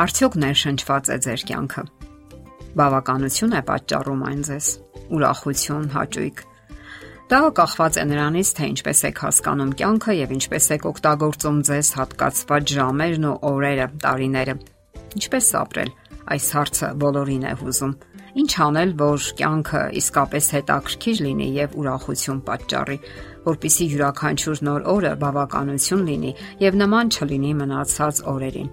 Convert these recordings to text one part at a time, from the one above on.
Արդյոք ներշնչված է ձեր կյանքը։ Բավականություն է պատճառում այն ձեզ։ Ուրախություն, հաճույք։ Դա կախված է նրանից, թե ինչպես եք հասկանում կյանքը եւ ինչպես եք օգտագործում ձեզ հատկացված ժամերն ու օրերը, տարիները։ Ինչպես ապրել։ Այս հարցը բոլորին է հուզում։ Ինչ անել, որ կյանքը իսկապես հետաքրքիր լինի եւ ուրախություն պատճառի, որpիսի յուրաքանչյուր նոր օրը բավականություն լինի եւ նման չլինի մնացած օրերին։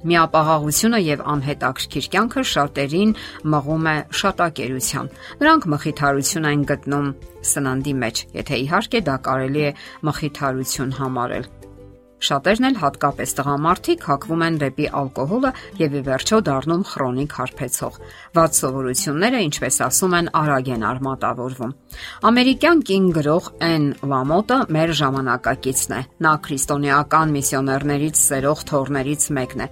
Միապաղաղությունը եւ անհետաքրքիր կյանքը շատերին մղում է շատակերության։ Նրանք մխիթարություն են գտնում սննդի մեջ, եթե իհարկե դա կարելի է մխիթարություն համարել։ Շատերն էլ հատկապես տղամարդիկ հակվում են դեպի ալկոհոլը եւ ի վերջո դառնում քրոնիկ հարբեցող։ Վատ սովորությունները, ինչպես ասում են, արագ են արմատավորվում։ Ամերիկյան կին գրող Էն Լամոտը մեր ժամանակակիցն է։ Նա քրիստոնեական միսիոներներից սերող թորներից մեկն է։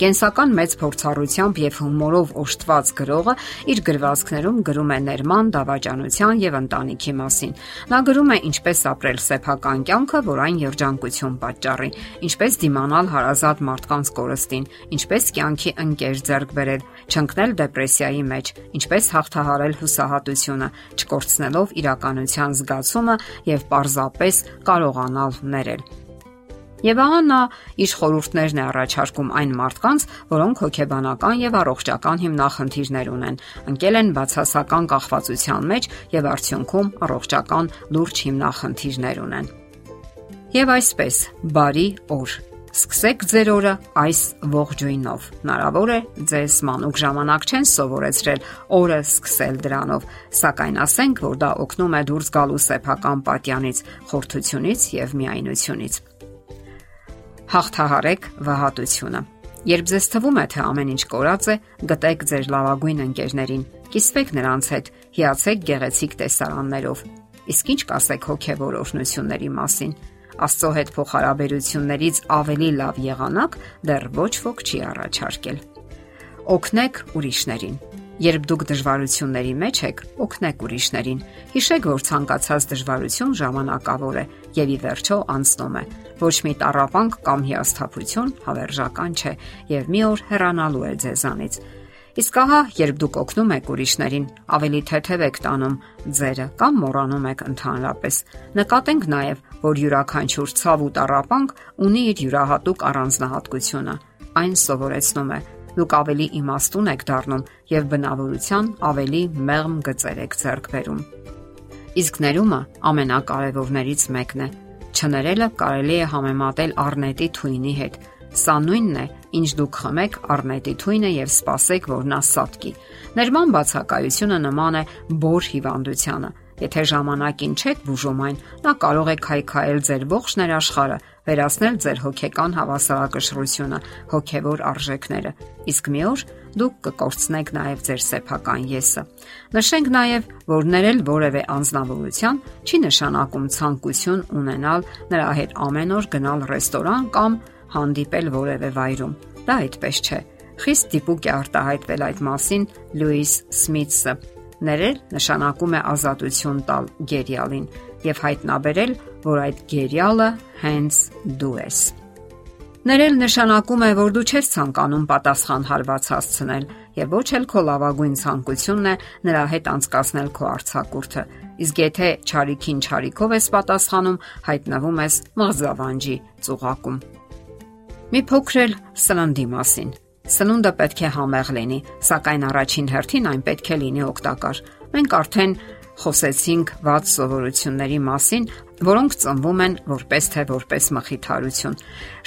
Կենսական մեծ փորձառությամբ եւ հումորով օժտված գրողը իր գրվածքներում գրում է ներման, դավաճանության եւ ընտանիքի մասին։ Նա գրում է ինչպես ապրել սեփական կյանքը, որ այն երջանկություն պատճառի, ինչպես դիմանալ հարազատ մարդկանց կորստին, ինչպես կյանքի ընկեր ձեռք բերել, չընկնել դեպրեսիայի մեջ, ինչպես հաղթահարել հուսահատությունը, չկորցնելով իրականության զգացումը եւ պարզապես կարողանալ ներել։ Եվ ահա նա իր խորհուրդներն է առաջարկում այն մարդկանց, որոնք հոգեբանական եւ առողջական հիմնախնդիրներ ունեն, ընկել են բացասական կախվածության մեջ եւ արդյունքում առողջական լուրջ հիմնախնդիրներ ունեն։ Եվ այսպես, բարի օր։ Սկսեք ձեր օրը այս ողջույնով։ Հնարավոր է ձեզ մանուկ ժամանակ չեն սովորեցրել օրը սկսել դրանով, սակայն ասենք, որ դա օգնում է դուրս գալու սեփական պատյանից, խորթությունից եւ միայնությունից հաղթահարեք վհատությունը։ Երբ ձեզ թվում է, թե ամեն ինչ կորած է, գտեք ձեր լավագույն ընկերներին, կիսվեք նրանց հետ, հիացեք գեղեցիկ տեսարաններով։ Իսկ ինչ կասեք հոգևոր օրհնությունների մասին։ Աստծո հետ փոխհարաբերություններից ավելի լավ եղանակ դեռ ոչ ոք չի առաջարկել։ Օգնեք ուրիշներին։ Երբ դուք դժվարությունների մեջ եք, օգնեք ուրիշներին։ Հիշեք, որ ցանկացած դժվարություն ժամանակավոր է եւ ի վերջո անցնում է։ Ոչ մի տարապանք կամ հիասթափություն հավերժական չէ եւ մի օր հեռանալու է ձեզանից։ Իսկ ահա, երբ դուք օգնում եք ուրիշներին, ավելի թեթև եք տանում ձերը կամ մոռանում եք ընդհանրապես։ Նկատենք նաև, որ յուրաքանչյուր ցավ ու տարապանք ունի իր յուրահատուկ առանձնահատկությունը։ Այն սովորեցնում է. Դուք ավելի իմաստուն եք դառնում եւ բնավորության ավելի մեղմ գծեր եք ձեռք բերում։ Իսկ ներումը ամենակարևորներից մեկն է։ Չներելը կարելի է համեմատել առնետի թույնի հետ։ Սա նույնն է, ինչ դուք խմեք առնետի թույնը եւ սպասեք, որ նա սատկի։ Ներման բացակայությունը նման է բոր հիվանդությանը։ Եթե ժամանակին չեք բուժում այն, նա կարող է քայքայել ձեր ողջ ներաշխարը, վերացնել ձեր հոգեկան հավասարակշռությունը, հոգևոր արժեքները։ Իսկ մի օր դուք կկորցնեք նաև ձեր սեփական եսը։ Նշենք նաև, որ ներել որևէ անznավորության չի նշանակում ցանկություն ունենալ նրա հետ ամեն օր գնալ ռեստորան կամ հանդիպել որևէ վայրում։ Դա այդպես չէ։ Խիստ դիպուկ է արտահայտվել այդ մասին Լուիս Սմիթսը Ներել նշանակում է ազատություն տալ գերիալին եւ հայտնաբերել, որ այդ գերիալը հենց դու ես։ Ներել նշանակում է, որ դու չես ցանկանում պատասխան հարված հասցնել եւ ոչ էլ քո լավագույն ցանկությունն է նրա հետ անցկасնել քո արցակուրդը։ Իսկ եթե ճարիքին ճարիքով ես պատասխանում, հայտնվում ես մղզավանջի ծուղակում։ Մի փոքր սննդի մասին։ Սնունդը պետք է համեղ լինի, սակայն առաջին հերթին այն պետք է լինի օգտակար։ Մենք արդեն խոսեցինք ված սովորությունների մասին, որոնք ծնվում են որպես թե որպես մխիթարություն։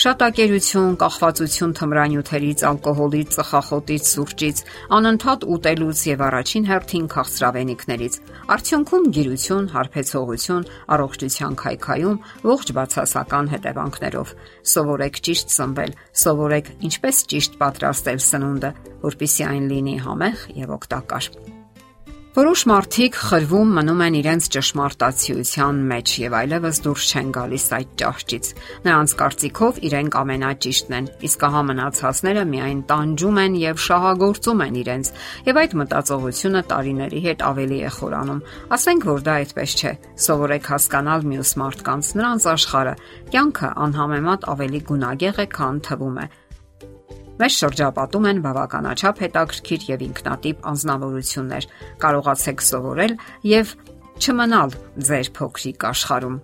Շատակերություն, կախվածություն թմրանյութերից, ալկոհոլից, ծխախոտից, սուրճից, անընդհատ ուտելուց եւ առաջին հերթին քաղցրավենիքներից։ Արդյունքում գիրություն, հարբեցողություն, առողջության քայքայում, ողջ բացասական հետևանքներով։ Սովորեք ճիշտ սնվել, սովորեք ինչպես ճիշտ պատրաստել սնունդը, որpիսի այն լինի համեղ եւ օգտակար։ Որոշ մարդիկ խրվում մնում են իրենց ճշմարտացիության մեջ եւ այլևս դուրս չեն գալիս այդ ճահճից։ Նրանց կարծիքով իրենք ամենաճիշտն են, իսկ ահա մնացածները միայն տանջում են եւ շահագործում են իրենց, եւ այդ մտածողությունը տարիների հետ ավելի է խորանում։ Ասենք որ դա այդպես չէ։ Սովորեք հասկանալ մյուս մարդկանց, նրանց աշխարհը, կյանքը անհամեմատ ավելի գունագեղ է, քան թվում է Մեզ շրջապատում են բավականաչափ հետաքրքիր եւ ինքնատիպ անznավորություններ։ Կարողացեք սովորել եւ չմնալ ձեր փոքրիկ աշխարհում։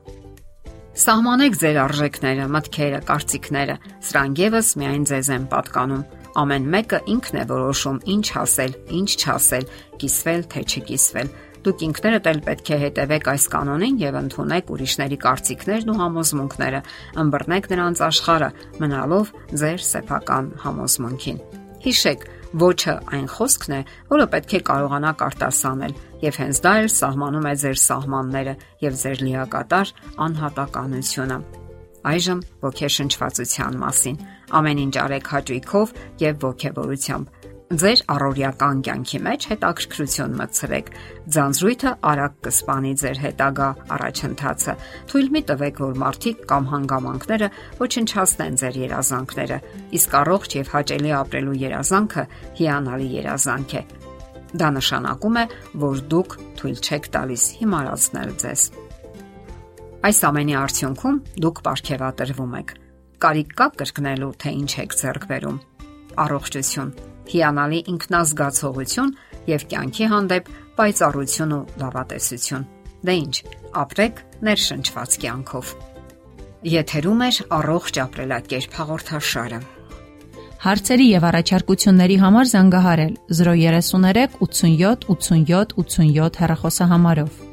Սահմանեք ձեր արժեքները, մտքերը, կարծիքները։ Սրանք եւս միայն ձեզ են պատկանում։ Ամեն մեկը ինքն է որոշում ինչ ասել, ինչ չասել, կիսվել թե չկիսվել։ Դուք ինքներդ էլ պետք է հետևեք այս կանոնին եւ ընդունեք ուրիշների կարծիքներն ու համոզմունքները, ըմբռնեք նրանց աշխարհը, մնալով ձեր սեփական համոզմունքին։ Հիշեք, ոչը այն խոսքն է, որը պետք է կարողանաք արտասանել, եւ հենց դա էլ սահմանում է ձեր սահմանները եւ ձեր լիակատար անհատականությունը։ Այժմ ոգեշնչվածության մասին։ Ամեն ինչ արեք հաճույքով եւ ողջավորությամբ Ձեր առօրյական կյանքի մեջ հետաքրքրություն մտցրեք։ Ձանձրույթը արագ կսպանի ձեր հետագա առաջընթացը։ Թույլ մի տվեք, որ մարդիկ կամ հանգամանքները ոչնչացնեն ձեր երազանքները, իսկ առողջ եւ հաճելի ապրելու երազանքը հիանալի երազանք է։ Դա նշանակում է, որ դուք թույլ չեք տալիս հիմարացնել ձեզ։ Այս ամենի արդյունքում դուք ապարքեվատրվում եք։ Կարիք կա կրկնելու, թե ինչ եք ձեռք բերում։ Առողջություն հիանալի ինքնազգացողություն եւ կյանքի հանդեպ պայծառություն ու լավատեսություն։ Դե ի՞նչ, ապրեք ներշնչված կյանքով։ Եթերում է առողջ ապրելակերպ հաղորդաշարը։ Հարցերի եւ առաջարկությունների համար զանգահարել 033 87 87 87 հեռախոսահամարով։